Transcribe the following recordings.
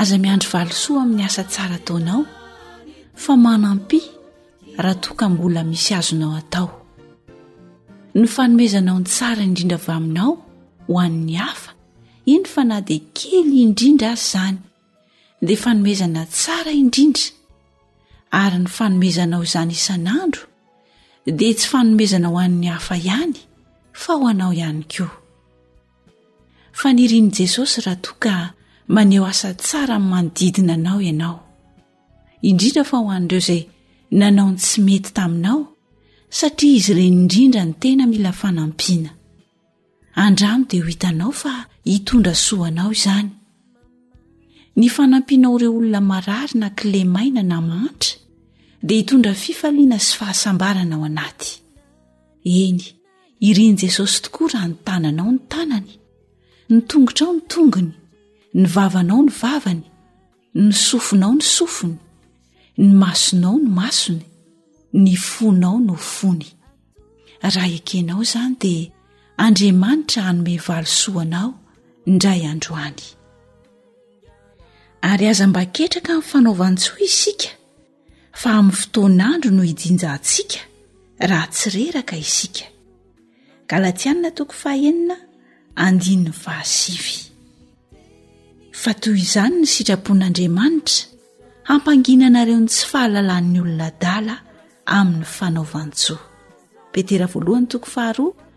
aza miandry valosoa amin'ny asa tsara ataonao fa manampy raha toa ka mbola misy azonao atao ny fanomezanao ny tsara indrindra avy aminao ho an'ny hafa eny fa na dia kely indrindra azy izany dia fanomezana tsara indrindra ary ny fanomezanao izany isan'andro dia tsy fanomezana ho an'ny hafa ihany fa ho anao ihany koa Fanirian'i Jesosy raha toa ka maneho asa tsara amin'ny manodidina anao ianao, indrindra fa ho an'ireo izay nanao ny tsy mety taminao, satria izy ireny indrindra no tena mila fanampiana. Andramo dia ho hitanao fa hitondra soa anao izany. Ny fanampianao ireo olona marary na kilemaina na mahantra dia hitondra fifaliana sy fahasambarana ao anaty. Eny. irin'i jesosy tokoa raha ny tananao ny tanany ny tongotrao ny tongony ny vavanao ny vavany ny sofinao ny sofiny ny masonao ny masony ny fonao no fony raha ekenao izany dia andriamanitra hanome valosoanao indray androany ary aza mba ketraka ny fanaovan-tsoa isika fa amin'ny fotoan'andro no hijinja antsika raha tsy reraka isika galatianina toko fahenina andininy fahasivy fa toy izany ny sitrapon'andriamanitra hampanginanareo ny tsy fahalalan'ny olona dala amin'ny fanaovantsoa petera voalohany toko faharoa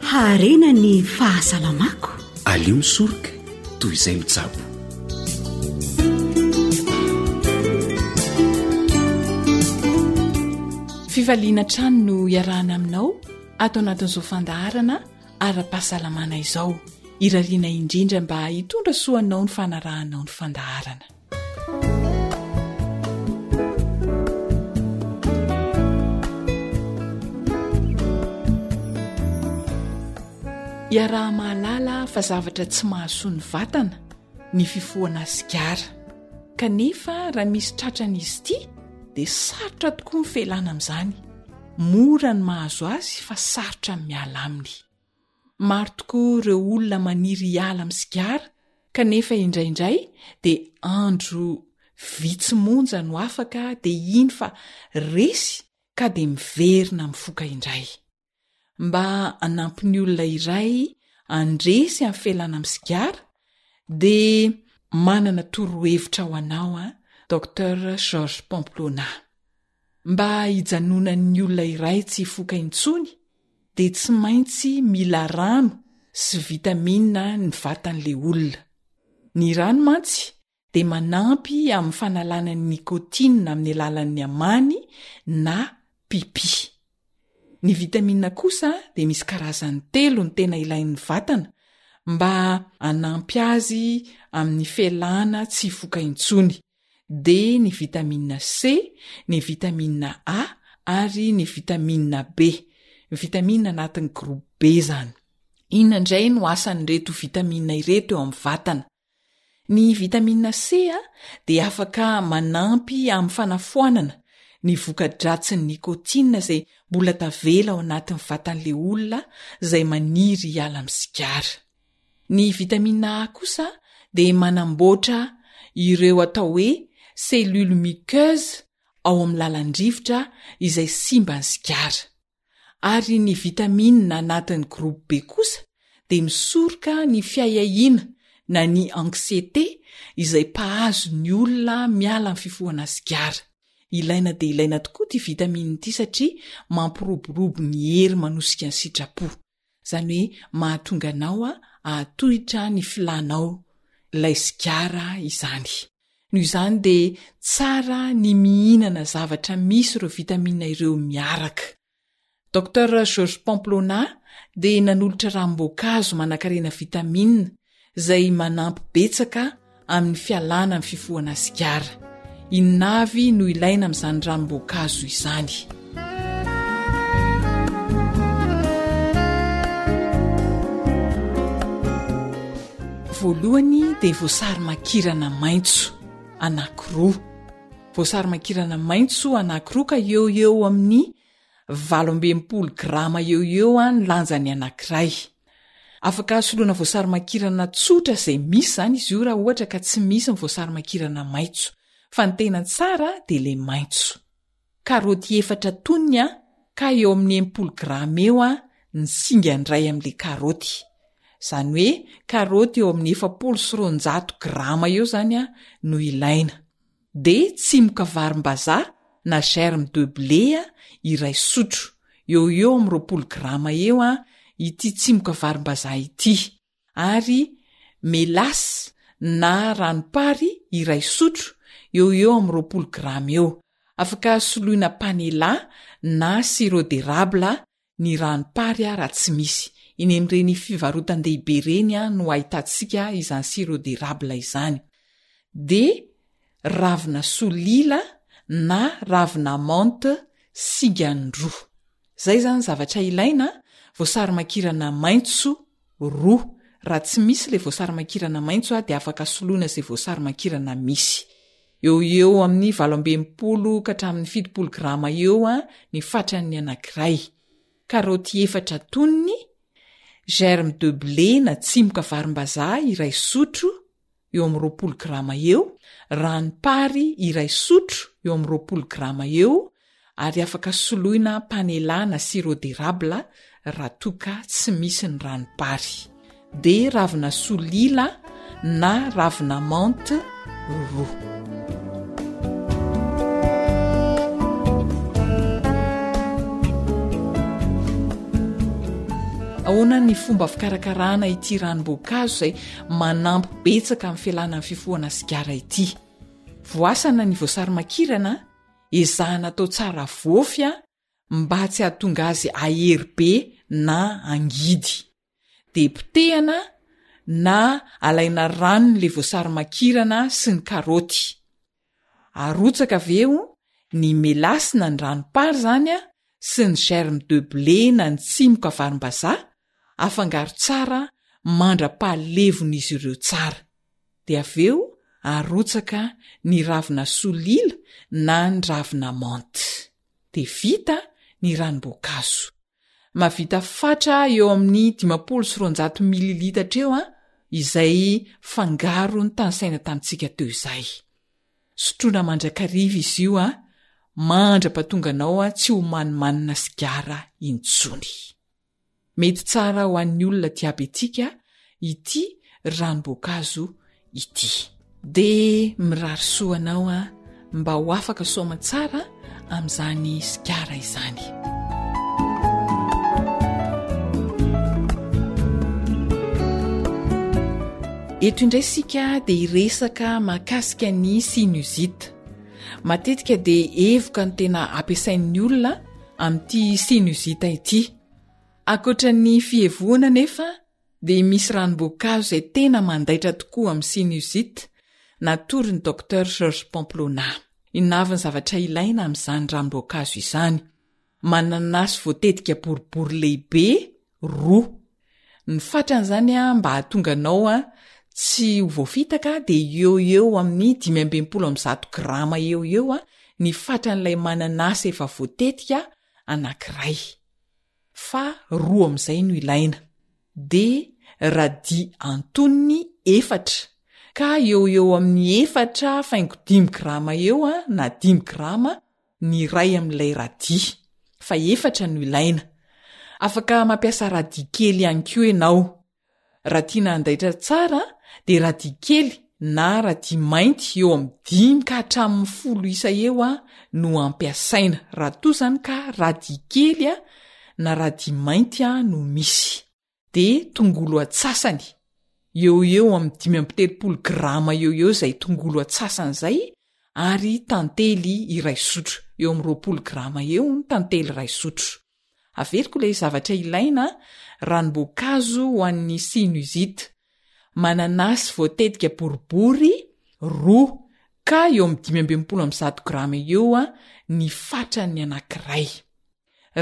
Haharena ny fahasalamako. Aleo misoroka toy izay mitsabo. Fivaliana trano no iarahana aminao ato anatin'izao fandaharana ara-pahasalamana izao. Irariana indrindra mba hitondra soanao ny fanarahanao ny fandaharana. Iaraha-mahalala fa zavatra tsy mahasoa ny vatana ny fifohana sigara. Kanefa raha misy tratrany izy ity dia sarotra tokoa ny fialana amin'izany. Mora ny mahazo azy fa sarotra ny miala aminy. Maro tokoa ireo olona maniry hiala amin'ny sigara kanefa indraindray dia andro vitsy monja no afaka dia iny fa resy ka dia miverina mifoka indray. Mba hanampy ny olona iray handresy amin'ny fialana amin'ny sigara dia manana torohevitra ho anao an, Docteur Georges Pamplona. Mba hijanonan'ny olona iray tsy hifoka intsony dia tsy maintsy mila rano sy vitamina ny vatan'ilay olona. Ny rano mantsy dia manampy amin'ny fanalana ny nicotine amin'ny alalan'ny amany na pipi. Ny vitamina kosa dia misy karazany telo ny tena ilain'ny vatana mba hanampy azy amin'ny fialana tsy hifoka intsony. dia ny vitamina C, ny vitamina A ary ny vitamina B. Vitamina anatin'ny groupe B izany. Inona indray no asan'ireto vitamina ireto eo amin'ny vatana? Ny vitamina C dia afaka manampy amin'ny fanafoanana ny voka-dratsin'ny nicotine izay mbola tavela ao anatin'ny vatan'ilay olona izay maniry hiala amin'ny sigara. Ny vitamina A kosa dia manamboatra ireo atao hoe cellules muqueuses ao amin'ny lalan-drivotra izay simban'ny sigara. Ary ny vitamina anatin'ny groupe B kosa dia misoroka ny fiahiahiana na ny anxiété izay mpahazo ny olona miala amin'ny fifohana sigara. Ilaina dia ilaina tokoa ity vitamina ity satria mampiroborobo ny hery manosika ny sitrapo. Izany hoe mahatonga anao hahatohitra ny filànao ilay sigara izany. Noho izany dia tsara ny mihinana zavatra misy ireo vitamina ireo miaraka. Docteur Georges Pamplona dia nanolotra ranom-boankazo manankarena vitamina izay manampy betsaka amin'ny fialana amin'ny fifohana sigara. Inona avy no ilaina amin'izany ranom-boankazo izany? Voalohany dia voasary makirana maitso anankiroa. Voasary makirana maitso anankiroa ka eo ho eo amin'ny Valo amby enimpolo grama eo ho eo ny lanjan'ny anankiray. Afaka hasoloana voasarimakirana tsotra izay misy izany izy io raha ohatra ka tsy misy ny voasarimakirana maitso. Fa ny tena tsara dia ilay maitso. Karaoty efatra tonony ka eo amin'ny enimpolo grama eo ny singany iray amin'ilay karaoty. Izany hoe karaoty eo amin'ny efapolo sy roanjato grama eo izany no ilaina. dia tsimoka varimbazaha na germe de blé iray sotro, eo ho eo amin'ny roapolo grama eo, ity tsimoka varimbazaha ity, ary mélasse na ranom-pary iray sotro, eo ho eo amin'ny roapolo grama eo. Afaka soloina panela na sirop d'érable Ny rano pary ara tsy misy. Eny amin'ireny fivarotan-dehibe ireny no ahitantsika izany sirop d'érable izany. Dia ravina solila na ravina menthe sigany roa. Izay izany zavatra ilaina, voasarimakirana maitso roa, raha tsy misy ilay voasarimakirana maitso a dia afaka soloina izay voasarimakirana misy. Eo ho eo amin'ny valo amby enimpolo ka hatramin'ny fitopolo grama eo a ny fatran'ny anankiray. Karaoty efatra tonony, germes de blé na tsimoka varimbazaha iray sotro, eo amin'ny roapolo grama eo, ranom-pary iray sotro eo amin'ny roapolo grama eo ary afaka soloina panela na sirop d'érable raha toa ka tsy misy ny ranom-pary. Dia ravina solila na ravina menthe roa. Ahoana ny fomba fikarakarana ity ranom-boankazo izay manampy betsaka amin'ny fialana ny fifohana sigara ity voasana ny voasary makirana ezahana atao tsara vofy a mba tsy hahatonga azy ahery be na angidy dia potehana na alaina rano le voasary makirana sy ny karoty Arotsaka avy eo ny melasy na ny ranom-pary izany a, sy ny germe de blé na ny tsimoka varimbazaha, afangaro tsara mandra-pahalevon'izy ireo tsara. Dia avy eo arotsaka ny ravina solila na ny ravina menthe. Dia vita ny ranom-boankazo. Mahavita fatra eo amin'ny dimampolo sy roanjato mililitatra eo izay fangaro notanisaina tamintsika teo izay. Sotroina mandrakariva izy io mandra-pahatonga anao tsy ho manimanina sigara intsony. Mety tsara ho an'ny olona diabetika ity ranom-boankazo ity. Dia mirary soa anao an, mba ho afaka soamantsara amin'izany sigara izany. Eto indray isika dia hiresaka mahakasika ny sinusite. Matetika dia evoka ny tena ampiasain'ny olona amin'ity sinusite ity. Ankoatra ny fihevoana anefa dia misy ranom-boankazo izay tena mandaitra tokoa amin'ny sinusite, natory ny Docteur Georges Pamplona. Inona avy ny zavatra ilaina amin'izany ranom-boankazo izany? Mananasy voatetika boribory lehibe roa. Ny fatran'izany mba hahatonga anao tsy ho voafitaka dia eo ho eo amin'ny dimy ambin'ny polo amby zato grama eo ho eo ny fatran'ilay mananasy efa voatetika anankiray. fa roa amin'izay no ilaina, dia radia antonony efatra, ka eo ho eo amin'ny efatra faingo dimy grama eo na dimy grama ny iray amin'ilay radia, fa efatra no ilaina. Afaka mampiasa radia kely ihany koa ianao. Raha tiana handaitra tsara dia radia kely na radia mainty eo amin'ny dimy ka hatramin'ny folo isa eo no ampiasaina raha toa izany ka radia kely na radia mainty no misy. Dia tongolo atsasany, eo ho eo amin'ny dimy amby telopolo grama eo ho eo izay tongolo atsasany izay ary tantely iray zotro, eo amin'ny roapolo grama eo ny tantely iray zotro. Averiko ilay zavatra ilaina, ranom-boankazo ho an'ny sinusite. Mananasy voatetika boribory roa, ka eo amin'ny dimy ambin'ny folo amby zato grama eo ny fatran'ny anankiray.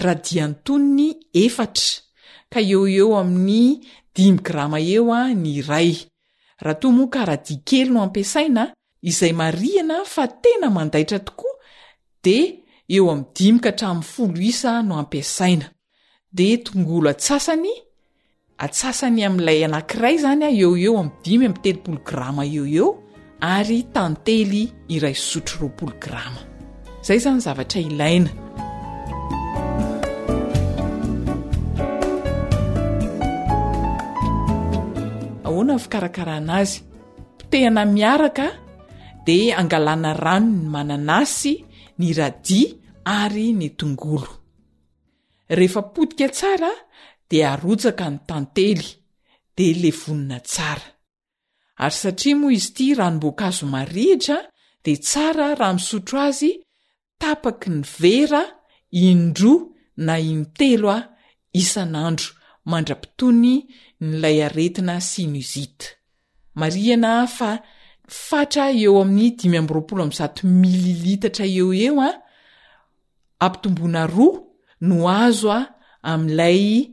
Radiantoniny efatra, ka eo ho eo amin'ny dimy grama eo ny iray. Raha toa moa ka radia kely no ampiasaina, Izay marihina fa tena mandaitra tokoa dia eo amin'ny dimy ka hatramin'ny folo isa no ampiasaina. Dia tongolo atsasany, atsasany amin'ilay anankiray izany eo ho eo amin'ny dimy amby telopolo grama eo ho eo ary tantely iray sotro roapolo grama. Izay izany zavatra ilaina. Ahoana ny fikarakarana azy? Potehana miaraka dia angalana ranony mananasy ny radis ary ny tongolo. Rehefa potika tsara dia arotsaka ny tantely dia levonina tsara. Ary satria moa izy ity ranom-boankazo marihitra dia tsara raha misotro azy tapaky ny vera indroa na intelo aho isan'andro mandra-pitony n'ilay aretina sinusite. Marihana aho fa fatra eo amin'ny dimy amby roapolo amby zato mililitatra eo ho eo ampitomboina roa no azo amin'ilay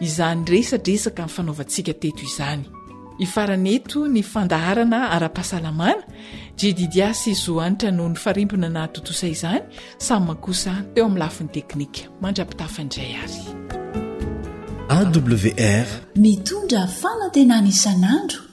izany resadresaka nifanaovantsika teto izany. Hifarana eto ny fandaharana ara-pahasalamana, Jedidia sy Zohanitra no nifarimbona nahatontosa izany, Sam kosa teo amin'ny lafiny teknika. Mandra-pitafa indray ary. AWR. Mitondra fanantenana isan'andro.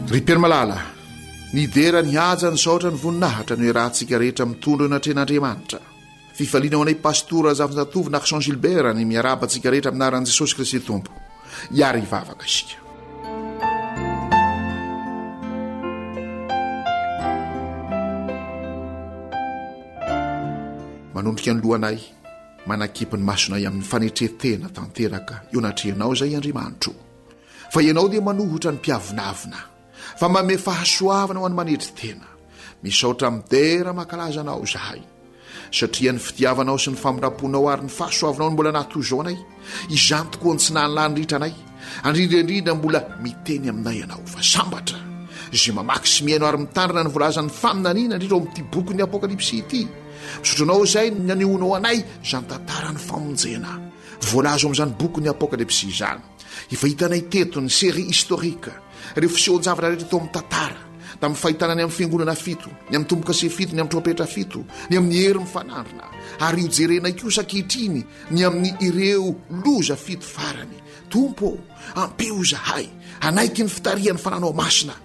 Ry Pirimalala, midera ny haja nisaotra ny voninahitra no iarahantsika rehetra mitondra eo anatrehan'Andriamanitra. Fifaliana ho anay Pastora Razafinjatovo Naxon Gilbert ny miarahaba antsika rehetra amin'ny anaran'i Jesosy Kristy Tompo. Hiara hivavaka isika. Manondrika ny lohanay, manakipy ny masonay amin'ny fanetren-tena tanteraka eo anatrehanao izay Andriamanitro. fa ianao dia manohitra ny mpiavonavona fa manome fahasoavana ho an'ny manetry tena. Misaotra Mdr mankalaza anao izahay satria ny fitiavanao sy ny famindramponao ary ny fahasoavinao no mbola nahatoy izao anay. Izany tokoa ny tsy nahalany ritra anay. Andrindraindrindra mbola miteny aminay ianao fa sambatra izay mamaky sy mihaino ary mitandrina ny voalazan'ny faminaniana indrindra ao amin'ity bokin'ny Apokalypsy ity. Misaotra anao izay nanehoanao anay izany tantaran'ny famonjena. Voalaza ao amin'izany bokin'ny Apokalypsy izany. Efa hitanay teto ny série historique, ireo fisehoan-javatra rehetra tao amin'ny tantara, tamin'ny fahitana ny amin'ny fiangonana fito, ny amin'ny tombo-kase fito, ny amin'ny trompetra fito, ny amin'ny hery mifanandrina, ary io jerenay kosa ankehitriny ny amin'ny ireo loza fito farany. Tompo ô, ampio izahay hanaiky ny fitarihan'ny fananao masina.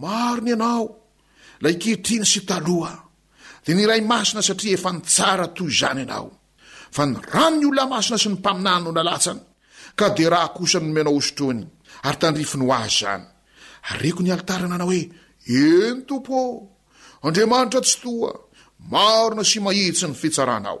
Maro ny anao, lay kehitriny sy taloha, dia ny Ray Masina satria efa nitsara toy izany ianao. Fa ny ran'ny olona masina sy ny mpaminany no nalatsany, ka dia rà kosa no nomenao hosotroiny, ary tandrifiny ho azy izany. Areko ny alitara nanao hoe, Eny, Tompo ô! Andriamanitra Tsitoha, marina sy mahitsy ny fitsaranao.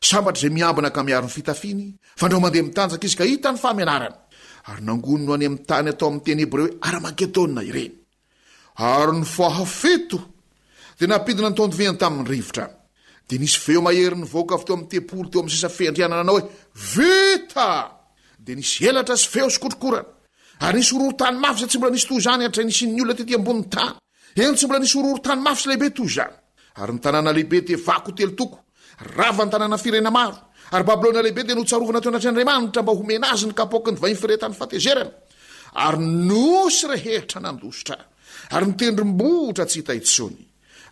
Sambatra izay miambina ka miaro ny fitafiany, fandrao mandeha mitanjaka izy ka hita ny fahamenarany. Ary nangoniny ho any amin'ny tany atao amin'ny teny hebreo hoe Armagedona ireny. Ary ny fahafito dia nampidina ny taon-diviany tamin'ny rivotra. Dia nisy feo mahery nivoaka avy teo amin'ny tempoly teo amin'ny sisa fiandrianana nanao hoe, Vita! Dia nisy elatra sy feo sy kotrokorana. Ary nisy horohorontany mafy izay tsy mbola nisy toy izany hatrainy nisian'ny olona tety ambonin'ny tany. Eny, tsy mbola nisy horohorontany mafy sy lehibe toy izany. Ary ny tanàna lehibe dia vaky ho telo toko, ary rava ny tanàna firenena maro. Ary Babylona Lehibe dia notsarovana teo anatr'Andriamanitra mba homena azy ny kapoaky ny vahiny firehetan'ny fahatezerana, ary ny nosy rehetra nandositra, ary ny tendrombohitra tsy hita intsony.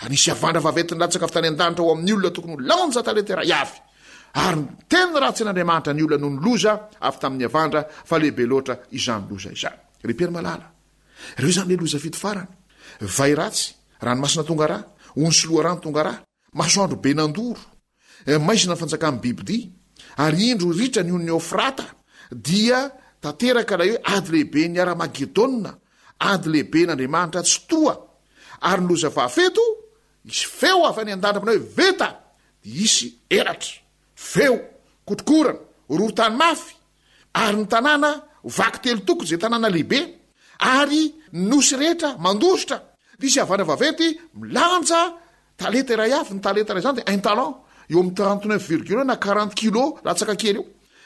Ary nisy havandra vaventy nilatsaka avy tany an-danitra ho amin'ny olona tokony ho lanja talenta iray avy. Ary niteny ratsy an'Andriamanitra ny olona noho ny loza avy tamin'ny havandra, fa lehibe loatra izany loza izany. Ry mpiara-malala, Ireo izany ilay loza fito farany. Vay ratsy, ranomasina tonga ra, ony sy loharano tonga ra, masoandro be nandoro, maizina ny fanjakan'ny bibidia, ary indro ritra ny onon'i Eofrata, dia tanteraka ilay hoe ady lehiben'i Aramagedona, ady lehiben'Andriamanitra Tsitoha. Ary ny loza fahafeto, hisy feo avy any an-danitra manao hoe veta, dia hisy elatra, feo, kotrokorana, horohorontany mafy, Ary ny tanàna ho vaky telo toko izay tanàna lehibe, ary ny nosy rehetra mandositra. Misy avana vaventy milanja talenta iray avy, ny talenta iray izany dia un talent, eo amin'ny trente neuf virgule un na quarante kilos latsaka kely eo.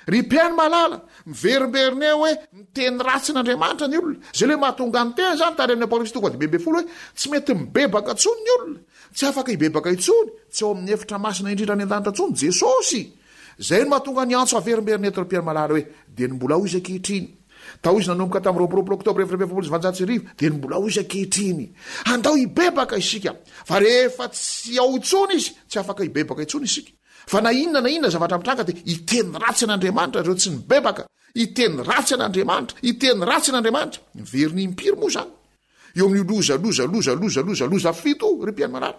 Ry mpihaino malala, miverimberina eo hoe miteny ratsy an' Andriamanitra ny olona. Izay ilay mahatonga ny teny izany tary amin'ny Apokalypsy toko faha dimy ambin'ny folo hoe tsy mety mibebaka intsony ny olona, tsy afaka hibebaka intsony, tsy ao amin'ny efitra masina indrindra any an-danitra intsony Jesosy. Izay no mahatonga ny antso averimberina eto Rampierimalahala hoe, dia ny mbola ao izy ankehitriny. Tao izy nanomboka tamin'ny roapropolo oktobra efatra amby efapolo sy valonjato sy arivo, dia ny mbola ao izy ankehitriny. Andao hibebaka isika, fa rehefa tsy ao intsony izy, tsy afaka hibebaka intsony isika. Fa na inona na inona zavatra mitranga dia hiteny ratsy an'Andriamanitra ireo tsy nibebaka, hiteny ratsy an'Andriamanitra, hiteny ratsy an'Andriamanitra. Miverina impiry moa izany? Eo amin'io loza, loza, loza, loza, loza, loza fito io, ry Rampierimalahala.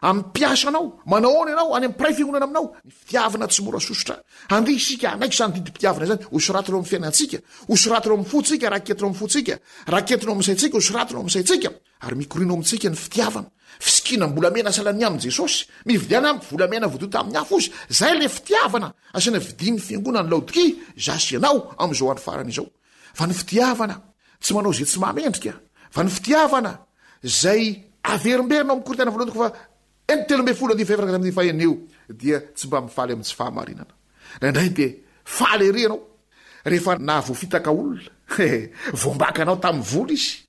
amin'ny mpiasanao, manao ahoana ianao any amin'ny mpiray fiangonana aminao? Ny fitiavana tsy mora sosotra. Andeha isika hanaiky izany didim-pitiavana izany hosoratiny ao amin'ny fiainantsika, hosoratiny ao amin'ny fontsika, raketina ao amin'ny fontsika, raketina ao amin'ny saintsika, hosoratiny ao amin'ny saintsika, ary mikoriana ao amintsika ny fitiavana. Fisikianam-bolamena salan'ny amin'i Jesosy. Mividiana amiko volamena voadio tamin'ny afo izy. Izay ilay fitiavana asiana vidin'ny fiangonan'i Laodikia, izaho sy ianao, amin'izao andro farany izao. fa ny fitiavana tsy manao izay tsy mahamendrika, fa ny fitiavana izay averimberina ao amin'ny Korinthiana voalohany toko fa enina telo ambin'ny folo andininy fahefatraka hatramin'ny fahenina io dia tsy mba mifaly amin'ny tsy fahamarinana. Indraindray dia faly ery ianao rehefa nahavoafitaka olona, voambaka anao tamin'ny vola izy.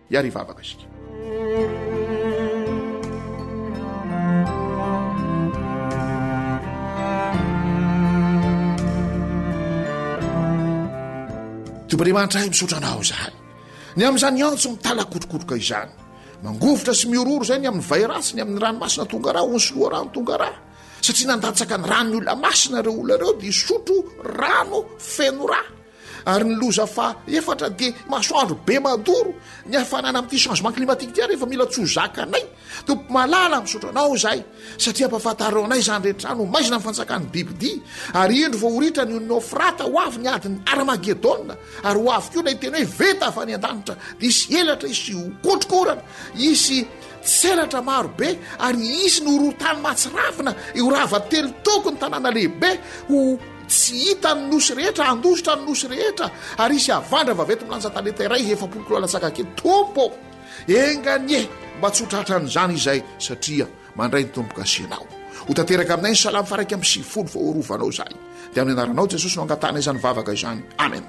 Hiary hivavaka isika. Tompon'Andriamanitra ahy misaotra anao izahay ny amin'izany antso mitalakotrokotroka izany mangovitra sy miororo izay ny amin'ny vairasy ny amin'ny ranomasina tonga raha ho ny soloha rano tonga raha satria nandatsaka ny rano ny olona masina ireo olona ireo dia isotro rano feno raha Ary ny loza faha efatra dia masoandro be mandoro, ny hafanana amin'ity changement climatique ity ary efa mila tsy ho zakanay. Tompo malala misaotra anao izahay satria ampahafantarao anay izany rehetra izany, ho maizina ny fantsakan'ny bibidia ary indro vao ho ritra ny ononao frata ho avy ny adin'ny Armagedona ary ho avy koa ilay teny hoe veta avy any an-danitra dia hisy elatra hisy hokotrokorana hisy tselatra maro be ary hisy ny horohorontany mahatsiravina eo rava telo toko ny tanàna lehibe ho Tsy hita ny nosy rehetra, handositra ny nosy rehetra, ary hisy havandra vaventy milanja talenta iray sy efapolo kilao latsaka kely. Tompo ô! Enga anie mba tsy ho tratran'izany izahay, satria mandray ny tombo-kase Ianao. Ho tanteraka aminay ny salamo faha iraika amby sivifolo, fa ho rovanao izahay. Dia amin'ny anaranao Jesosy no angatahana izany vavaka izany. Amen.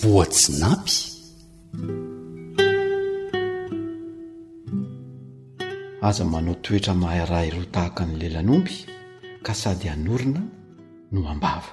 Voatsinapy. Aza manao toetra mahay ra ireo tahaka ny lelan'omby ka sady hanorina no hambava.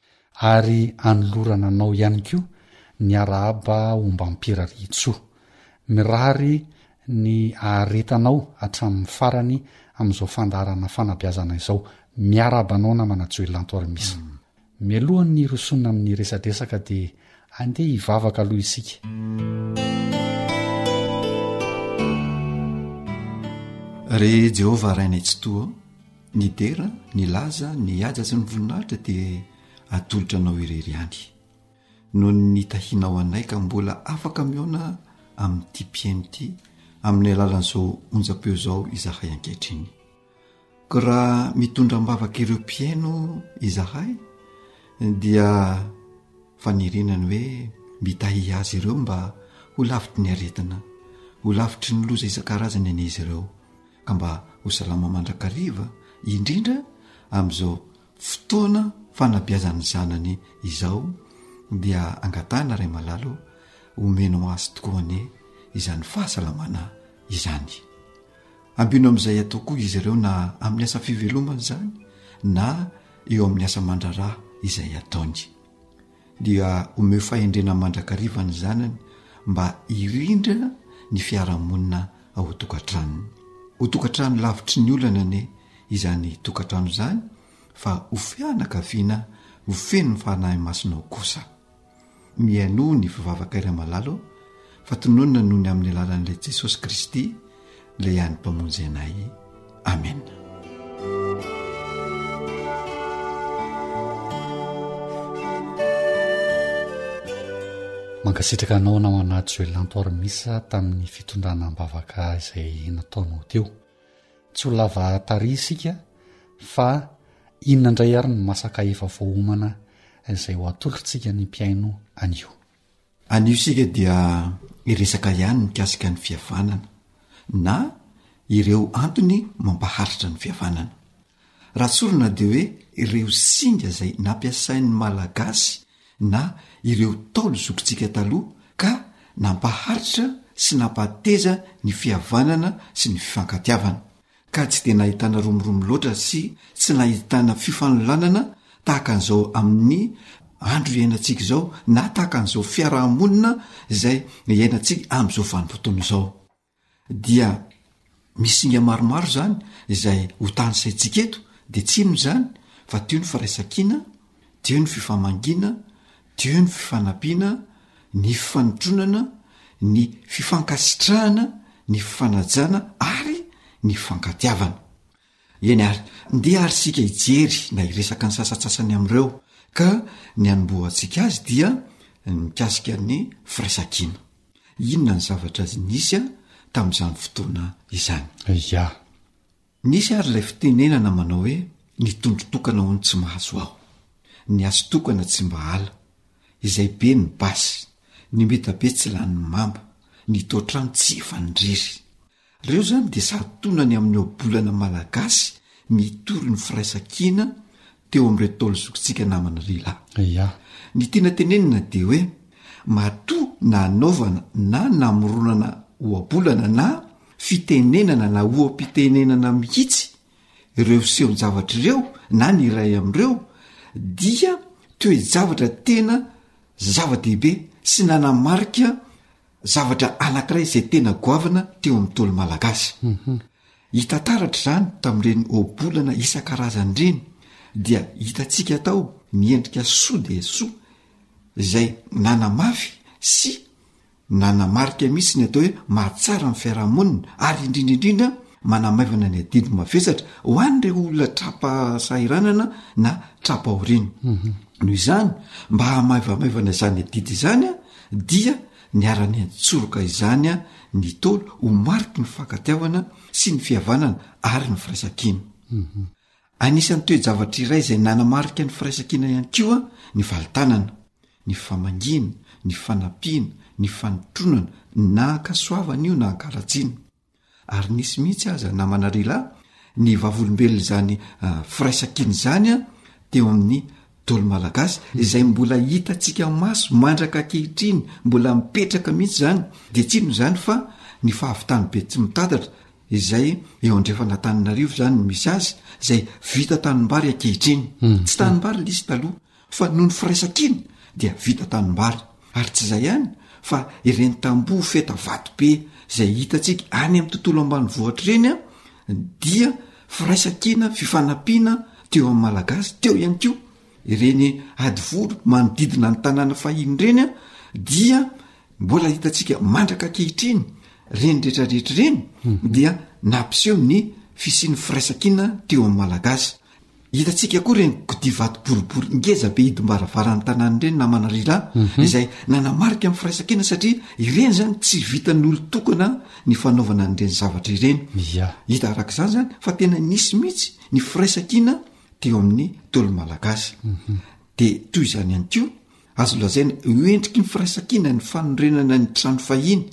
Ary anolorana anao ihany koa ny arahaba ombam-pirarian-tsoa. Mirary ny aharetanao hatramin'ny farany amin'izao fandaharana fanabeazana izao. Miarahaba anao namana Joelanto Armisa. Mialoha ny hirosoana amin'ny resadresaka dia andeha hivavaka aloha isika. Ry Jehovah Rainay Tsitoha ô! Ny dera, ny laza, ny haja sy ny voninahitra dia atolotra anao irery ihany. Noho ny nitahianao anay ka mbola afaka mihaona amin'ity mpihaino ity amin'ny alalan'izao onjam-peo izao izahay ankehitriny. Koa raha mitondra am-bavaka ireo mpihaino izahay dia faniriana ny hoe mitahy azy ireo mba ho lavitry ny aretina, ho lavitry ny loza isan-karazany anie izy ireo. ka mba ho salama mandrakariva, indrindra amin'izao fotoana fanabeazan'ny zanany izao dia angatahina Ray Malala o, omenao azy tokoa anie izany fahasalamana izany. Ambino amin'izay atao koa izy ireo na amin'ny asa fivelomany izany na eo amin'ny asa mandraraha izay ataony. dia omeo fahendrena mandrakariva ny zanany mba hirindra ny fiarahamonina ao tokantranony. Ho tokantrano lavitry ny olana anie izany tokantrano izany fa ho fianakaviana ho feno ny Fanahy Masinao kosa. Mihainoa ny fivavaka iray malalo fa tononina noho ny amin'ny alalan'ilay Jesosy Kristy ilay any mpamonjy anay amena mankasitraka anao nao anaty joelanto ary misa tamin'ny fitondrana ambavaka izay nataonao teo tsy ho lava tary isika fa inona indray ary ny masaka efa voahomana izay ho atolotrntsika ny mpiaino anio Anio isika dia hiresaka ihany mikasika ny fihavanana na ireo antony mampaharitra ny fihavanana. Raha tsorina dia hoe ireo singa izay nampiasain'ny Malagasy na ireo Ntaolo zokintsika taloha ka nampaharitra sy nampahateza ny fihavanana sy ny fifankatiavana. ka tsy dia nahitana romoromo loatra sy tsy nahitana fifanolanana tahaka an'izao amin'ny andro iainantsika izao na tahaka an'izao fiaraha-monina izay iainantsika amin'izao vanim-potoana izao. Dia misy singa maromaro izany izay ho tanisaintsika eto, dia tsy inona izany fa teo ny firaisankina, teo ny fifamangiana, Diho ny fifanampiana, ny fifanotronana, ny fifankasitrahana, ny fifanajana ary ny fifankatiavana. Eny ary, ndeha ary isika hijery na hiresaka ny sasantsasany amin'ireo ka ny hanombohantsika azy dia ny mikasika ny firaisankina. Inona ny zavatra nisy tamin'izany fotoana izany? Ia. Nisy ary ilay fitenenana manao hoe ny tondro tokana hono tsy mahazo aho, ny azy tokana tsy mba ala, izay be ny basy, ny meta be tsy lanin'ny mamba, ny totrano tsy efa nirery. Reo zany dia sady tonany amin'ny ohabolana malagasy mitory ny firaisankina teo amin'ireo Ntaolo zokintsika namana lehilahy. Ia. Ny tiana tenenina dia hoe matoa na anaovana na namoronana ohabolana na fitenenana na oha-pitenenana mihitsy ireo seho-javatra ireo na ny iray amin'ireo dia toe-javatra tena zava-dehibe sy nanamarika zavatra anankiray izay tena goavana teo amin'ny Ntaolo malagasy. Hita taratra izany tamin'ireny ohabolana isan-karazany ireny, dia hitantsika tao ny endrika soa dia soa izay nanamafy sy nanamarika mihitsy ny atao hoe mahatsara ny fiarahamonina ary indrindra indrindra manamaivana ny adidy mavesatra ho an'ireo olona tra-pahasahiranana na tra-pahoriana. Noho izany, mba hahamaivamaivana izany adidy izany dia Niara-niantsoroka izany ny Ntaolo ho mariky ny fankatiavana sy ny fihavanana ary ny firaisankina. Anisan'ny toe-javatra iray izay nanamarika ny firaisankina ihany koa ny valintanana, ny famangiana, ny fanampiana, ny fanotronana na ankasoavana io na ankalatsiana. Ary nisy mihitsy aza namana Rila ny vavolombelon' izany firaisan-kina izany teo amin'ny Ntaolo malagasy, izay mbola hitantsika maso mandraka ankehitriny, mbola mipetraka mihitsy izany, dia tsy inona izany fa ny fahavitany Betsimitatatra izay eo andrefan'Antananarivo izany no misy azy, izay vita tanimbary ankehitriny. Tsy tanimbary ilay izy taloha. Fa noho ny firaisan-kina dia vita tanimbary, ary tsy izay ihany fa ireny tamboho feta vato be izay hitantsika any amin'ny tontolo ambanivohitra ireny dia firaisan-kina fifanampiana teo amin'ny Malagasy, teo ihany koa ireny hadivory manodidina ny tanàna fahiny ireny dia mbola hitantsika mandraka ankehitriny ireny rehetra rehetra ireny dia nampiseho ny fisian'ny firaisan-kina teo amin'ny Malagasy. Hitantsika koa ireny gouti vato boribory ngeza be hidim-baravaran'ny tanàna ireny na manarila izay nanamarika ny firaisankina satria ireny izany tsy vitan'ny olon-tokana ny fanaovana an'ireny zavatra ireny. Hita araka izany izany fa tena nisy mihitsy ny firaisankina teo amin'ny Ntaolo malagasy. Dia toy izany ihany koa. Azo lazaina ho endriky ny firaisankina ny fanorenana ny trano fahiny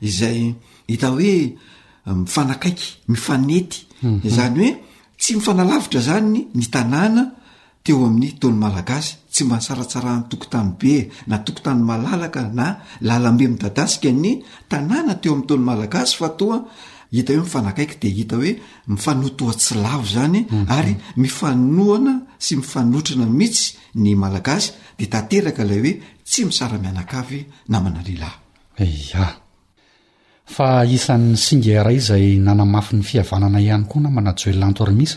izay hita hoe mifanakaiky, mifanety. Mhm. Izany hoe tsy mifanalavitra izany ny tanàna teo amin'ny taony malagasy, tsy mba nisaratsarahan'ny tokotany be na tokotany malalaka na lalambe midadasika ny tanàna teo amin'ny taony malagasy fa toa hita hoe mifanakaiky dia hita hoe mifanotoa tsy lavo izany mhm. ary mifanohana sy mifanotrana mihitsy Ny Malagasy dia tanteraka ilay hoe tsy misara-mianakavy namana lehilahy. Ia. Fa isan'ny singa iray izay nanamafy ny fihavanana ihany koa namana Joel Antormis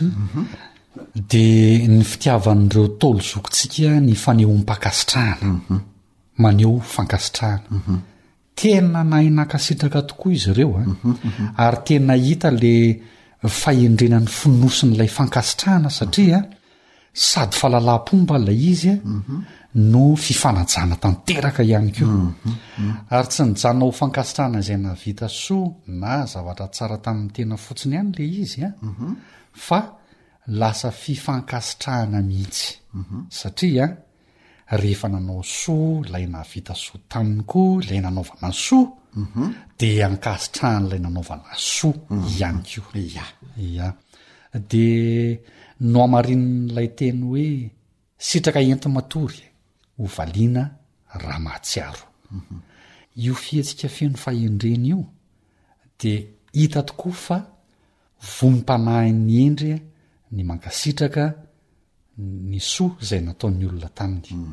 dia ny fitiavan'ireo Ntaolo zokintsika ny fanehoam-pankasitrahana, maneho fankasitrahana. Tena nahay nankasitraka tokoa izy ireo ary tena hita ilay fahendrena nofonosin'ilay fankasitrahana satria sady fahalalam-pomba ilay izy no fifanajana tanteraka ihany koa. Ary tsy nijanona ho fankasitrahana izay nahavita soa na zavatra tsara tamin'ny tena fotsiny ihany ilay izy fa lasa fifankasitrahana mihitsy satria rehefa nanao soa ilay nahavita soa taminy koa ilay nanaovana soa mhm. dia ankasitrahan'ilay nanaovana soa mhm. ihany koa ya ya dia no amarinin'ilay teny hoe sitraka enti-matory ho valiana raha mahatsiaro mhm. io fihetsika feno fahendrena io dia hita tokoa fa Vonom-panahy ny hendry ny mankasitraka ny soa izay nataon'ny olona taminy.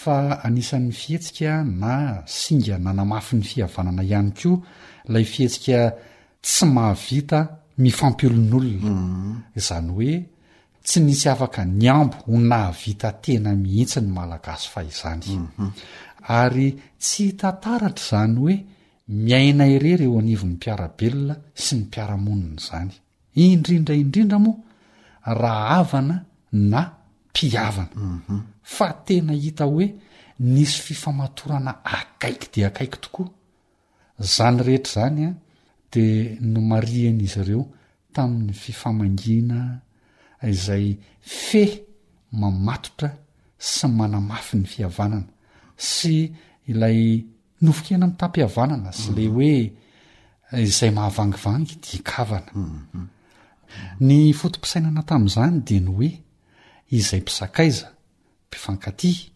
Fa anisan'ny fihetsika na singa nanamafy ny fihavanana ihany koa ilay fihetsika tsy mahavita mifampiolonolona. Izany hoe tsy nisy afaka nihambo ho nahavita tena mihitsy ny Malagasy fahizany. Ary tsy hita taratra izany hoe Miaina irery eo anivon'ny mpiara-belona sy ny mpiara-monina izany, indrindra indrindra moa raha havana na mpihavana, fa tena hita hoe nisy fifamatorana akaiky dia akaiky tokoa. Izany rehetra izany dia nomarihin'izy ireo tamin'ny fifamangiana izay feh mamatotra sy manamafy ny fihavanana, sy ilay Nofonkena mitam-pihavanana sy ilay hoe izay mahavangivangy dia kavana. Ny foto-pisainana tamin'izany dia ny hoe izay mpizakaiza, mpifankatia,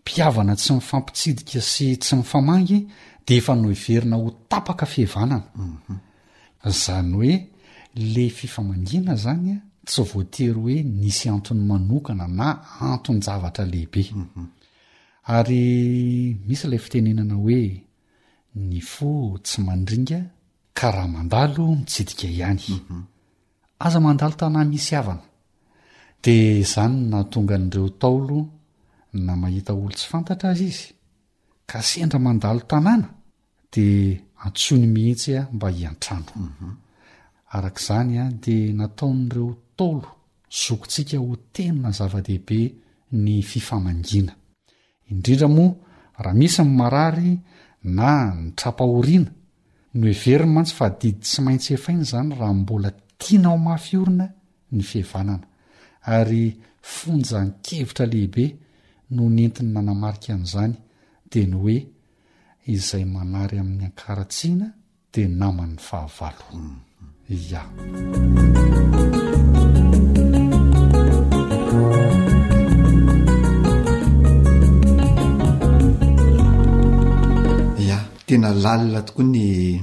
mpihavana tsy mifampitsidika sy tsy mifamangy dia efa noheverina ho tapaka fihavanana. Izany hoe ilay fifamangiana izany tsy voatery hoe nisy antony manokana na anton-javatra lehibe. Ary misy ilay fitenenana hoe, ny fo tsy mandringa ka raha mandalo mitsidika ihany. Aza mandalo tanà misy havana. Dia izany no nahatonga an'ireo Ntaolo na mahita olo tsy fantatra aza izy ka sendra mandalo tanàna, dia antsoiny mihitsy mba hiantrano. Araka izany dia nataon'ireo Ntaolo zokintsika ho tena zava-dehibe ny fifamangiana. Indrindra moa raha misy ny marary na ny tra-pahoriana. Noheveriny mantsy fa adidy tsy maintsy efaina izany raha mbola tiana ho mafy orina ny fihavanana. Ary fonjan-kevitra lehibe no nentiny nanamarika an'izany dia ny hoe izay manary amin'ny ankaratsiana dia naman'ny fahavalo. Ia. tena lalina tokoa ny eh,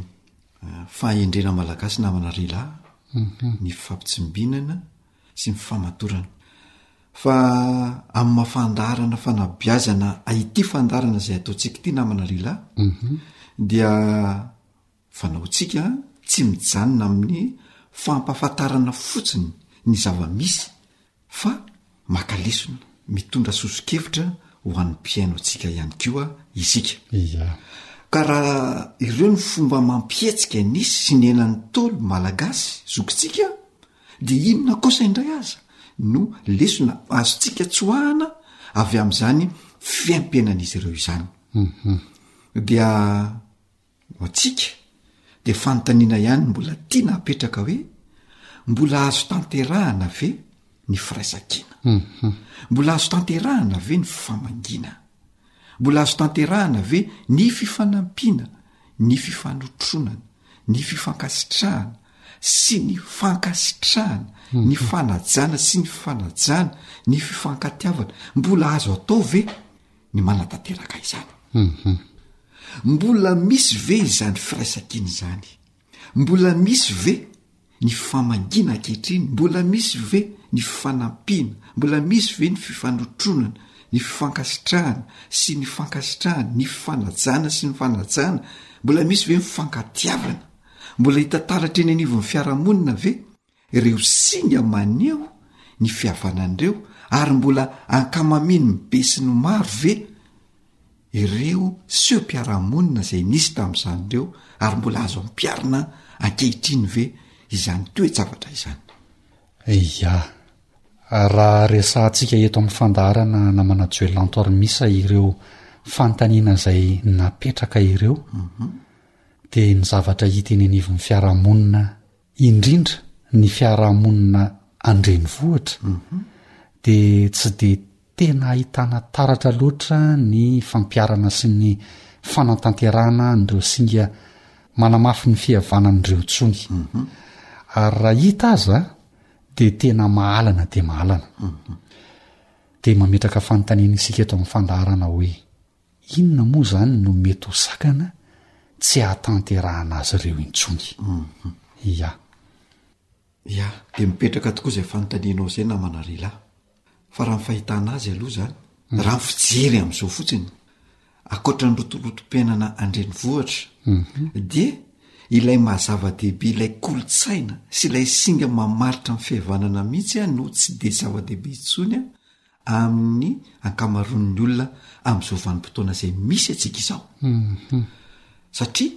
fahendrena malagasy namana rela mhm. ny fifampitsimbinana sy ny fifamatorana fa amin'ny maha fandaharana fanabiazana aity fandaharana izay ataontsika ity namana lehilahy mhm. dia fanaontsika tsy mijanona amin'ny fampafantarana fotsiny ny zava-misy fa makalesona mitondra soso-kevitra ho an'ny mpiaino antsika ihany koa isika ka raha ireo ny fomba mampihetsika nisy sy nenany tolo malagasy zokintsika Dia inona kosa indray aza no lesona azontsika tsoahana avy amin'izany fiaimpiainan'izy ireo izany? Mhm. Dia ho antsika dia fanontaniana ihany mbola tiana hapetraka hoe, mbola azo tanterahana ve ny firaisankina? Mhm. Mbola azo tanterahana ve ny famangiana? Mbola azo tanterahana ve ny fifanampiana, ny fifanotronana, ny fifankasitrahana, sy ny fankasitrahana, ny fanajana sy ny fanajana, ny fifankatiavana, mbola azo atao ve ny manatanteraka izany? Mhm. Mbola misy ve izany firaisankina izany? Mbola misy ve ny famangiana ankehitriny? Mbola misy ve ny fanampiana? Mbola misy ve ny fifanotronana, ny fifankasitrahana sy ny fankasitrahana, ny fanajana sy ny fanajana? Mbola misy ve ny fankatiavana? Mbola hita taratra eny anivon'ny fiarahamonina ve ireo singa maneho ny fihavanana ireo ary mbola ankamamin'ny be sy ny maro ve ireo seho-piarahamonina izay nisy tamin'izany ireo ary mbola azo ampiarina ankehitriny ve izany toe-javatra izany? Ia. Raha resahantsika eto amin'ny fandaharana namana Joel Lantormisa ireo fanontaniana izay napetraka ireo, mhm. dia ny zavatra hita eny anivon'ny fiarahamonina indrindra ny fiarahamonina an-drenivohitra dia tsy dia tena ahitana taratra loatra ny fampiharana sy ny fanatanterahana an'ireo singa manamafy ny fihavanan'ireo intsony. Ary raha hita aza dia tena mahalana dia mahalana. Dia mametraka fanontaniana isika eto amin'ny fandaharana hoe. Inona moa izany no mety ho sakana tsy hahatanterahana azy ireo intsony? Ia. Ia, dia mipetraka tokoa izay fanontanianao izay namana Rila. Fa raha ny fahitana azy aloha izany, raha ny fijery amin'izao fotsiny, ankoatra ny rotorotom-piainana an-drenivohitra, dia ilay maha-zava-dehibe ilay kolontsaina sy ilay singa mamaritra ny fihavanana mihitsy no tsy dia zava-dehibe intsony amin'ny ankamaroan'ny olona amin'izao vanim-potoana izay misy antsika izao mhm. satria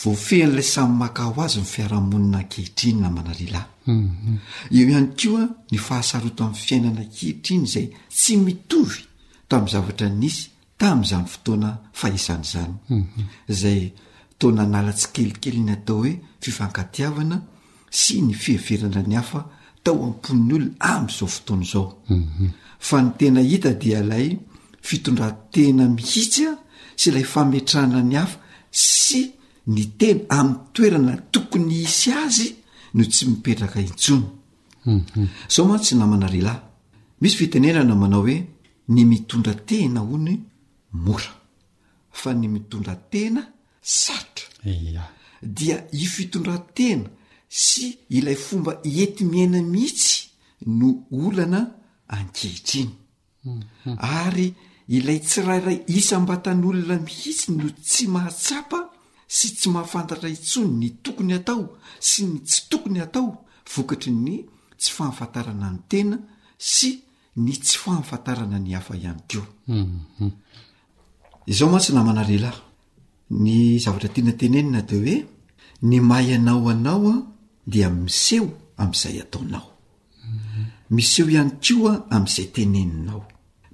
voafehin'ilay samy maka ho azy ny fiarahamonina ankehitriny na manarila mhm. eo ihany koa ny fahasarotan'ny fiainana ankehitriny izay tsy mitovy tamin'ny zavatra nisy Tamin'izany fotoana faisana izany, izay taonan'ala tsikelikely ny atao hoe fifankatiavana sy ny fiheverana ny hafa tao am-pon'ny olona amin'izao fotoana izao. Fa ny tena hita dia ilay fitondran-tena mihitsy sy ilay fametrahana ny hafa sy ny tena amin'ny toerana tokony hisy azy no tsy mipetraka intsony. Izao mantsy namana ry lahy, misy fitenenana manao hoe Ny mitondra tehina hono mora, fa ny mitondra tena sarotra. Ia. Dia io fitondran-tena sy ilay fomba ieti-miaina mihitsy no olana ankehitriny. Ary ilay tsirairay isam-batan'olona mihitsy no tsy mahatsapa sy tsy mahafantatra intsony ny tokony atao sy ny tsy tokony atao vokatry ny tsy fahafantarana ny tena sy ny tsy fahafantarana ny hafa ihany koa mhm. izao mantsy namana lehilahy ny zavatra tiana tenenina de hoe ny mahay anao anao a dia miseho am'izay ataonao mhm. miseho ihany koa am'izay teneninao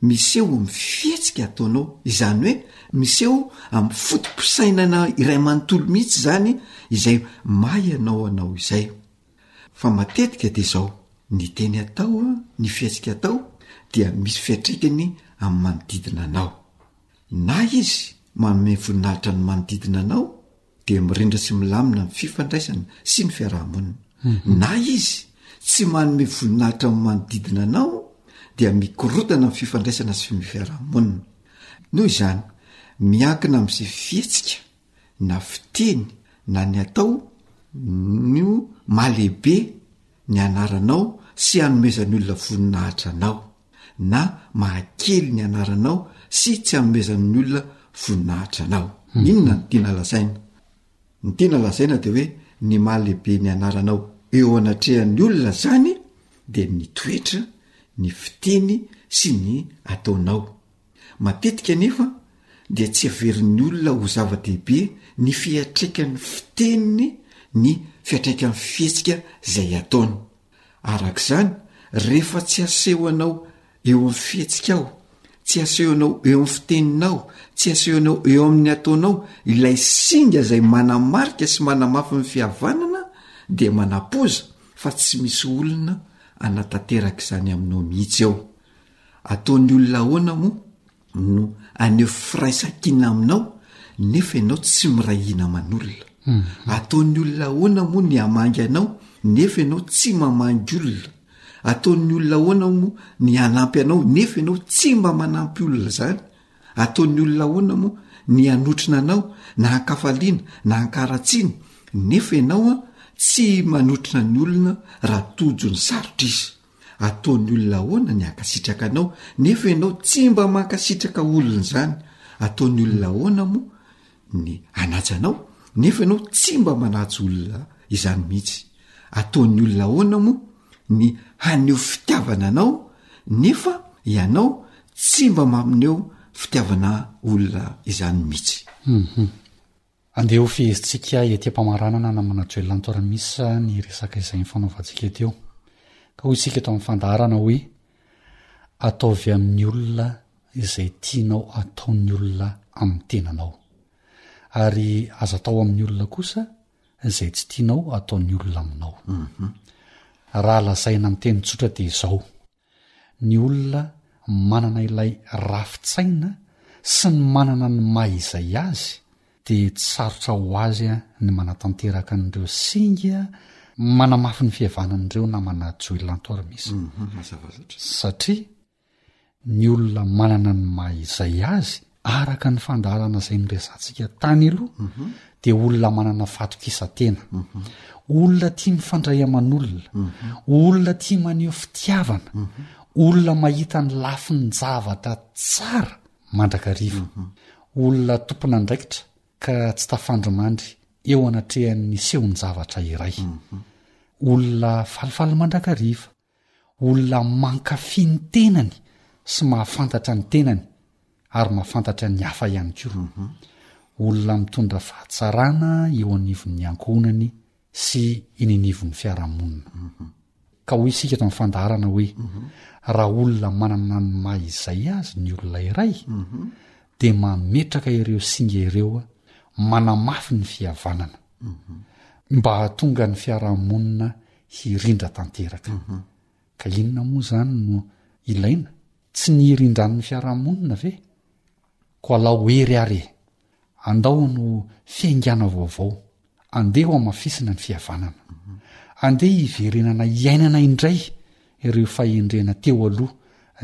miseho am fihetsika ataonao izany hoe miseho am fotopisainana iray manontolo mihitsy zany izay mahay anao anao izay Fa matetika dia izao, ny teny atao, ny fihetsika atao dia misy fiatrikany amin'ny manodidina anao. Na izy manome voninahitra ny manodidina anao dia mirindra sy milamina ny fifandraisana sy ny fiarahamonina. Mhm. Na izy tsy manome voninahitra amin'ny manodidina anao dia mikorotana ny fifandraisana sy ny fiarahamonina. Noho izany, miankina amin'izay fihetsika na fiteny na ny atao no mahalehibe ny anaranao sy hanomezan'ny olona voninahitra anao, na mahakely ny anaranao sy tsy hanomezan'ny olona voninahitra anao. Inona no tiana lazaina? Ny tiana lazaina dia hoe ny mahalehibe ny anaranao eo anatrehan'ny olona izany dia ny toetra, ny fiteny sy ny ataonao. Matetika anefa dia tsy heverin'ny olona ho zava-dehibe ny fiantraikan'ny fiteniny ny fiantraikan'ny fihetsika izay ataony. Araka izany, rehefa tsy asehonao eo amin'ny fihetsikao, tsy asehonao eo amin'ny fiteninao, tsy asehonao eo amin'ny ataonao ilay singa izay manamarika sy manamafy ny fihavanana dia manapoza fa tsy misy olona hanatanteraka izany aminao mihitsy eo. Ataon'ny olona ahoana moa no haneho firaisankina aminao nefa ianao tsy miray hina aman'olona? Mhm. Ataon'ny olona ahoana moa ny hamangy anao nefa ianao tsy mamangy olona? Ataon'ny olona ahoana moa ny hanampy anao nefa ianao tsy mba manampy olona izany? Ataon'ny olona ahoana moa ny hanotrona anao na hankafaliana na hankaratsiana nefa ianao a tsy manotrona ny olona raha tojo ny sarotra izy? Ataon'ny olona ahoana ny hankasitraka anao nefa ianao tsy mba mankasitraka olona izany? Ataon'ny olona ahoana moa ny hanaja anao nefa ianao tsy mba manaja olona izany mihitsy? Ataon'ny olona ahoana moa ny haneho fitiavana anao nefa ianao tsy mba mamneho fitiavana olona izany mihitsy? Andeha ho fehezintsika ety am-pamaranana namana Joel Antoramis ny resaka izay nifanaovantsika teo. Ka hoy isika eto amin'ny fandaharana hoe, Ataovy amin'ny olona izay tianao hataon'ny olona amin'ny tenanao. Ary aza atao amin'ny olona kosa izay tsy tianao hataon'ny olona aminao. Raha lazaina amin'ny teny tsotra dia izao. Ny olona manana ilay rafi-tsaina sy ny manana ny maha izay azy dia tsy sarotra ho azy ny manatanteraka an'ireo singa manamafy ny fihevana an'ireo namana Joy Lantormes. Satria ny olona manana ny maha izay azy Araka ny fandaharana izay noresahantsika tany aloha dia olona manana fahatokisan-tena, olona tia mifandray aman'olona, olona tia maneho fitiavana, olona mahita ny lafin-javatra tsara mandrakariva, olona tompon'andraikitra ka tsy tafandrimandry eo anatrehan'ny sehon-javatra iray, olona falifaly mandrakariva. Olona mankafy ny tenany sy mahafantatra ny tenany ary mahafantatra ny hafa ihany koa. Olona mitondra fahatsarana eo anivon'ny ankohonany sy eny anivon'ny fiarahamonina. Ka hoy isika eto amin'ny fandaharana hoe, raha olona manana ny maha izay azy ny olona iray, dia mametraka ireo singa ireo manamafy ny fihavanana, mba hahatonga ny fiarahamonina hirindra tanteraka. Ka inona moa izany no ilaina? Tsy ny hirindran'ny fiarahamonina ve? Koa alao hery ary e! Andao hanoa fiaingàna vaovao. Andeha hohamafisina ny fihavanana. Andeha hiverenana hiainana indray ireo fahendrena teo aloha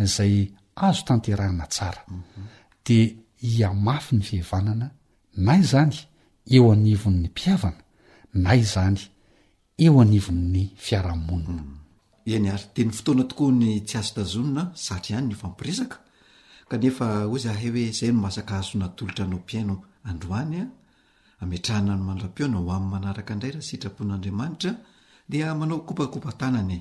izay azo tanterahina tsara. Dia hihamafy ny fihavanana na izany eo anivon'ny mpihavana na izany eo anivon'ny fiarahamonina. Eny, ary dia ny fotoana tokoa ny tsy azo tazonina, zatra ihany ny hifampiresaka. Kanefa hoy izahay hoe izay no masaka hahazoana atolotra anao mpihaino androany an! Ametrahana ny mandra-pihaona ho amin'ny manaraka indray raha sitrapon'Andriamanitra dia manao kopakopa-tanana e!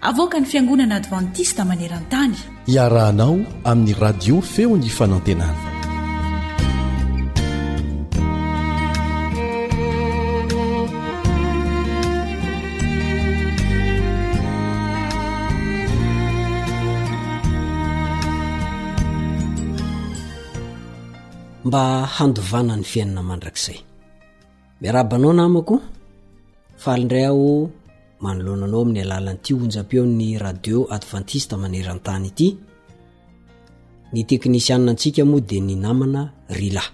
Avoakan'ny Fiangonana Advantista maneran-tany. Iarahanao amin'ny Radio Feon'ny Fanantenana. mba handovana ny fiainana mandrakizay miaraba anao namako faly indray aho manoloana anao amin'ny alalan'ity onjam-peo ny radio adventiste maneran-tany ity ny teknisianina antsika moa dia ny namana rila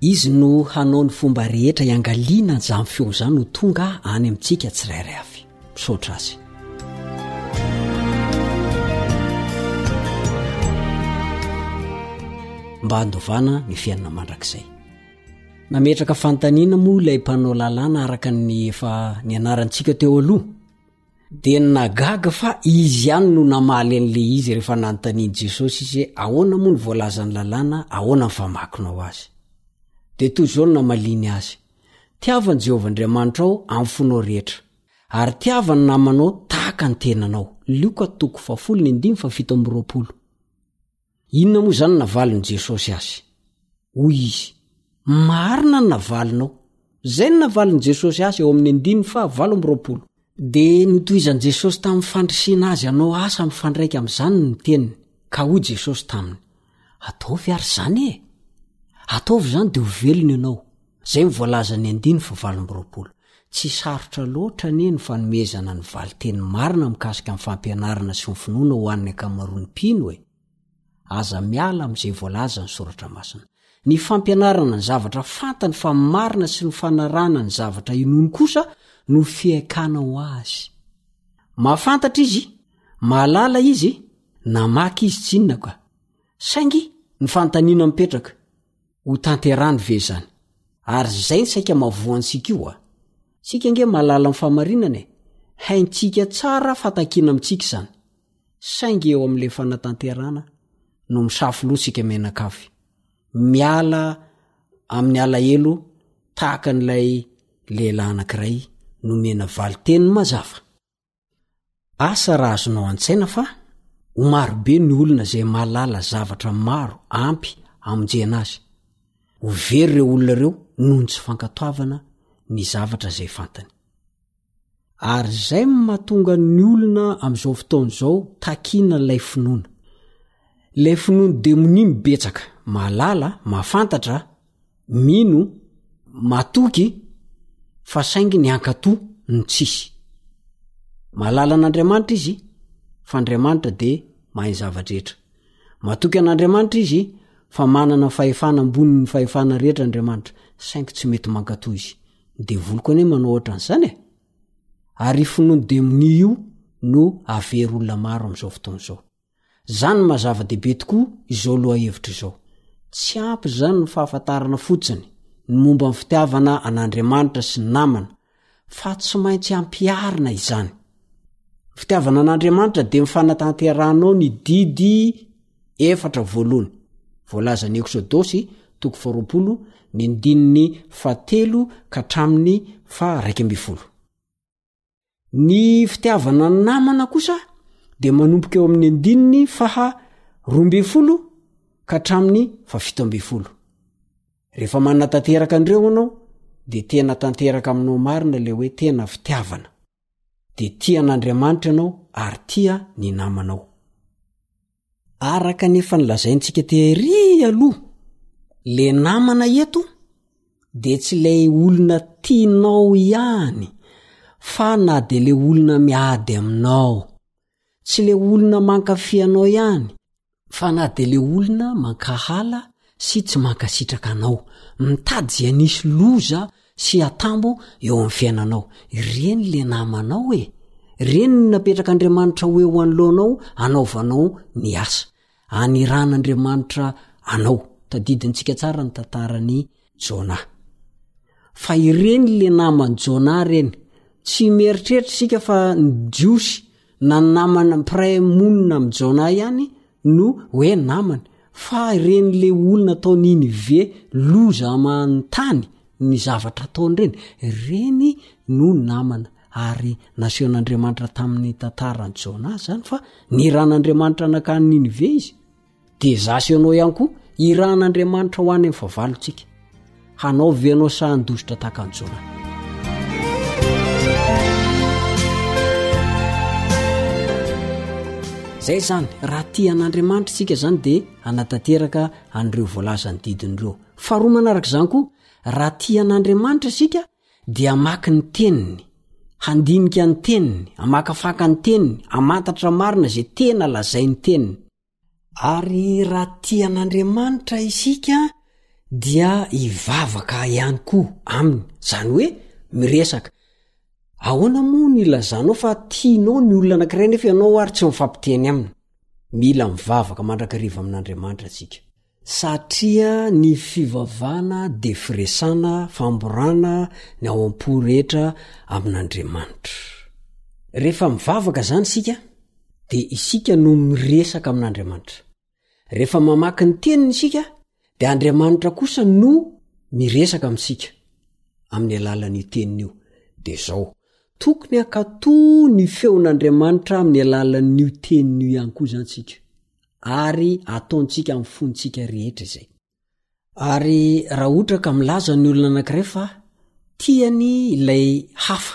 izy no hanao ny fomba rehetra iangaliana zany feo zany ho tonga any amintsika tsirairay avy misaotra azy mba handovana ny fiainana mandrakizay Nametraka fanontaniana moa ilay mpanao lalàna araka ny efa nianarantsika teo aloha. Dia nagaga fa izy ihany no namaly an'ilay izy rehefa nanontanian'i Jesosy izy hoe ahoana moa ny voalazan'ny lalàna, ahoana ny famakinao azy. Dia toy izao no namaliany azy, Tiava an'i Jehovah Andriamanitrao amin'ny fonao rehetra, ary tiava ny namanao tahaka ny tenanao. Lioka toko fahafolo ny andininy fahafito amby roapolo. Inona moa izany navalin'i Jesosy azy? Hoy izy, Marina ny navalinao. Izay no navalin'i Jesosy azy ao amin'ny andininy faha valo amby roapolo. Dia notohizan'i Jesosy tamin'ny fandrisihana azy hanao asa mifandraika amin'izany ny teniny, ka hoy Jesosy taminy, Ataovy àry izany e! Ataovy izany dia ho velona ianao. Izay no voalazan'ny andininy fahavalo amby roapolo. Tsy sarotra loatra anie ny fanomezana ny valin-teny marina mikasika ny fampianarana sy ny finoana ho an'ny ankamaroan'ny mpino e! Aza miala amin'izay voalazan'ny Soratra Masina. Ny fampianarana ny zavatra fantany fa marina sy ny fanarahana ny zavatra inoany kosa no fihaikana ho azy. Mahafantatra izy, mahalala izy, namaky izy tsy inona ka. Saingy ny fanontaniana mipetraka, Ho tanterany ve izany? Ary izay no saika mahavoantsika io a! Isika ange mahalala ny fahamarinana e! Haintsika tsara fa takiana amintsika izany. Saingy eo amin'ilay fanatanterahana no misafo loha isika mianakavy. Miala amin'ny alahelo tahaka an'ilay lehilahy anankiray nomena valin-teny mazava. Asa raha azonao an-tsaina fa ho marobe ny olona izay mahalala zavatra maro ampy hamonjena azy. Ho very ireo olona ireo noho ny tsy fankatoavana ny zavatra izay fantany. Ary izay no mahatonga ny olona amin'izao fotoana izao takiana ilay finoana. Ilay finoan'ny demonia mibetsaka, mahalala, mahafantatra, Mino, matoky, fa saingy ny hankatò no tsisy. Mahalala an'Andriamanitra izy, fa Andriamanitra dia mahay ny zava-drehetra. Matoky an'Andriamanitra izy, fa manana ny fahefana ambony ny fahefana rehetra Andriamanitra, saingy tsy mety mankatò izy. Ny devoly koa anie manao ohatra an'izany e! Ary io finoan'ny demonia io no avero olona maro amin'izao fotoana izao. Izany no maha-zava-dehibe tokoa izao lohahevitra izao. Tsy ampy izany ny fahafantarana fotsiny ny momba ny fitiavana an'Andriamanitra sy ny namana, fa tsy maintsy ampiharina izany. Ny fitiavana an'Andriamanitra dia ny fanatanterahanao ny didy efatra voalohany, voalaza ny Eksodosy, toko faharoapolo, ny ndininy fahatelo ka hatramin'ny faharaika ambin'ny folo. ny fitiavana ny namana kosa dia manomboka eo amin'ny andininy faha roa ambin'ny folo ka hatramin'ny fa fito ambin'ny folo rehefa manatanteraka an'ireo anao dia tena tanteraka aminao marina le hoe tena fitiavana dia tia an'andriamanitra ianao ary tia ny namanao Araka ny efa nolazaintsika tery aloha, le namana eto de tsy ilay olona tianao ihany fa na de le olona miady aminao, tsy le olona mankafy anao ihany fa na de le olona mankahala sy tsy mankasitraka anao, mitady ze hanisy loza sy atambo eo amin'ny fiainanao. Ireny ilay namanao e! Ireny no napetrak'Andriamanitra ho eo anoloanao hanaovanao ny asa. Aniran'Andriamanitra anao. Tadidintsika tsara ny tantaran'i Jona. Fa ireny ilay naman'i Jona ireny. Tsy mieritreritra isika fa ny Jiosy na ny namana mpiray monina amin'i Jona ihany no oe namany fa reny le olona tao ninive loza manontany ny zavatra ataony reny reny no namana ary nasehon'andriamanitra tamin'ny tantaran'i jona zany fa niran'andriamanitra nakany ninive izy de za sy anao ihany koa iran'andriamanitra ho any amin'ny favalontsika Hanaovy ve ianao sa handositra tahaka an'i Jona? Zay zany, raha tia an'Andriamanitra isika zany dia hanatanteraka an'ireo voalazan'ny didiny ireo. Faharoa manaraka izany koa, raha tia an'Andriamanitra isika dia hamaky ny teniny, handinika ny teniny, hamakafaka ny teniny, hamantatra marina izay tena lazain'ny teniny. Ary raha tia an'Andriamanitra isika dia hivavaka ihany koa Aminy. Izany hoe, miresaka. Ahoana moa no ilazanao fa tianao ny olona anankiray nefa ianao ary tsy mifampiteny aminy? Mila mivavaka mandrakariva amin'Andriamanitra isika. Satria ny fivavahana dia firesana, famborana ny ao am-po rehetra amin'Andriamanitra. Rehefa mivavaka izany isika dia isika no miresaka amin'Andriamanitra. Rehefa mamaky ny teniny isika dia Andriamanitra kosa no miresaka amintsika amin'ny alalan'io teniny io. Dia izao, tokony hankatò ny feon'Andriamanitra amin'ny alalan'io teniny io ihany koa izany isika. ary ataontsika amin'ny fontsika rehetra izay. Ary raha ohatra ka milaza ny olona anankiray fa tiany ilay hafa,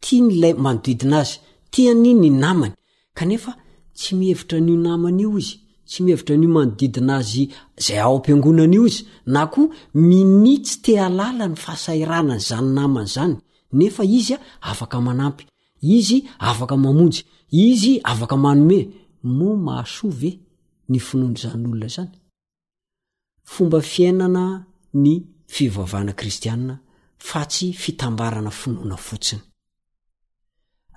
tiany ilay manodidina azy, tiany ny namany, kanefa tsy mihevitra an'io namany io izy, tsy mihevitra an'io manodidina azy izay ao am-piangonana io izy, na koa minia tsy te-hahalala ny fahasahiranan'izany namany izany, nefa izy afaka manampy. Izy afaka mamonjy, Izy afaka manome. Moa mahasoa ve ny finoan'izany olona izany? Fomba fiainana ny fivavahana kristiana fa tsy fitambarana finoana fotsiny.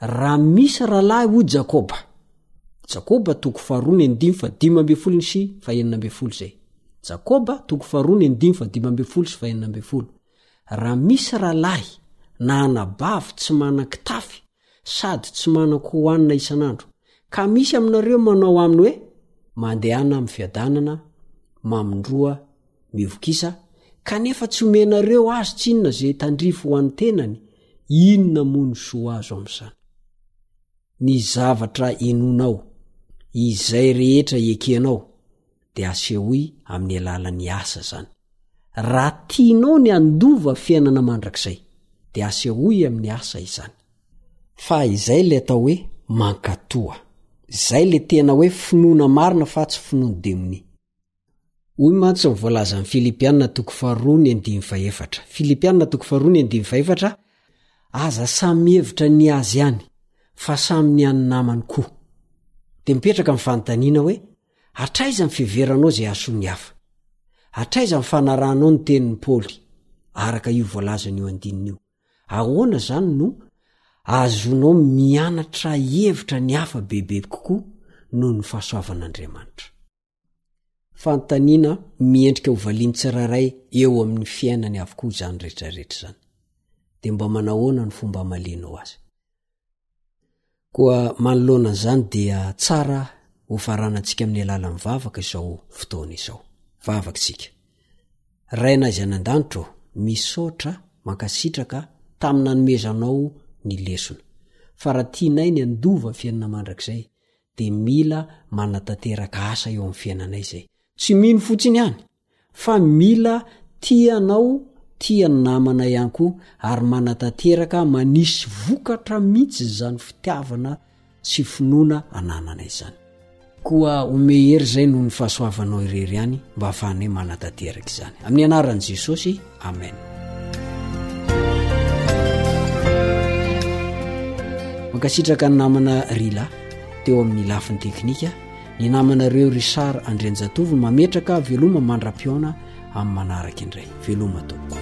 Raha misy rahalahy hoy Jakoba, Jakoba toko faharoa ny andiny fahadimy ambin'ny folo sy fahenina ambin'ny folo izay. Jakoba toko faharoa ny andiny fahadimy ambin'ny folo sy fahenina ambin'ny folo. Raha misy rahalahy na anabavy tsy manan-kitafy sady tsy manan-kohanina isan'andro, ka misy aminareo manao aminy hoe, Mandehana amin'ny fiadanana, mamindroa, mivokisa, kanefa tsy omenareo azy tsy inona izay tandrify ho an'ny tenany, inona moa no soa azo amin'izany? Ny zavatra inoanao, izay rehetra ekenao, dia asehoy amin'ny alalan'ny asa izany. Raha tianao ny handova fiainana mandrakizay, dia asehoy amin'ny asa izany. Fa izay ilay atao hoe mankatoa. Izay ilay tena hoe finoana marina fa tsy finoan'ny demonia. Hoy mantsy ny voalazan'ny Filipianina toko faharoa ny andin'ny fahefatra. Filipianina toko faharoa ny andin'ny fahefatra, aza samy mihevitra ny azy ihany, fa samy ny an'ny namany koa. Dia mipetraka ny fanontaniana hoe, Hatraiza ny fiheveranao izay hahasoa ny hafa? Hatraiza ny fanarahanao ny tenin'i Paoly, araka io voalazan'io andininy io? Ahoana izany no ahazoanao mianatra hihevitra ny hafa bebe kokoa noho ny fahasoavan'Andriamanitra? Fanontaniana miendrika ho valian'ny tsirairay eo amin'ny fiainany avokoa izany rehetra rehetra izany. Dia mba manahoana no fomba hamalianao azy? Koa manoloana an'izany dia tsara hofaranantsika amin'ny alalan'ny vavaka izao fotoana izao. Vavaka isika. Ray anay izay any an-danitra ô, misaotra, mankasitraka tamin'ny nanomezanao ny lesona. Fa raha tianay ny handova fiainana mandrakizay dia mila manatanteraka asa eo amin'ny fiainanay izay. Tsy mino fotsiny ihany! Fa mila tia anao, tia ny namana ihany koa ary manatanteraka manisy vokatra mihitsy izany fitiavana sy finoana ananana izany. Koa omey hery izay noho ny fahasoavanao irery ihany mba ahafahanay manatanteraka izany. Amin'ny anaran'i Jesosy. Amen. Mankasitraka ny namana Rila teo amin'ny lafiny teknika, ny namanareo Richard Andrianjatovo mametraka veloma mandra-pihaona amin'ny manaraka indray. Veloma tompoko.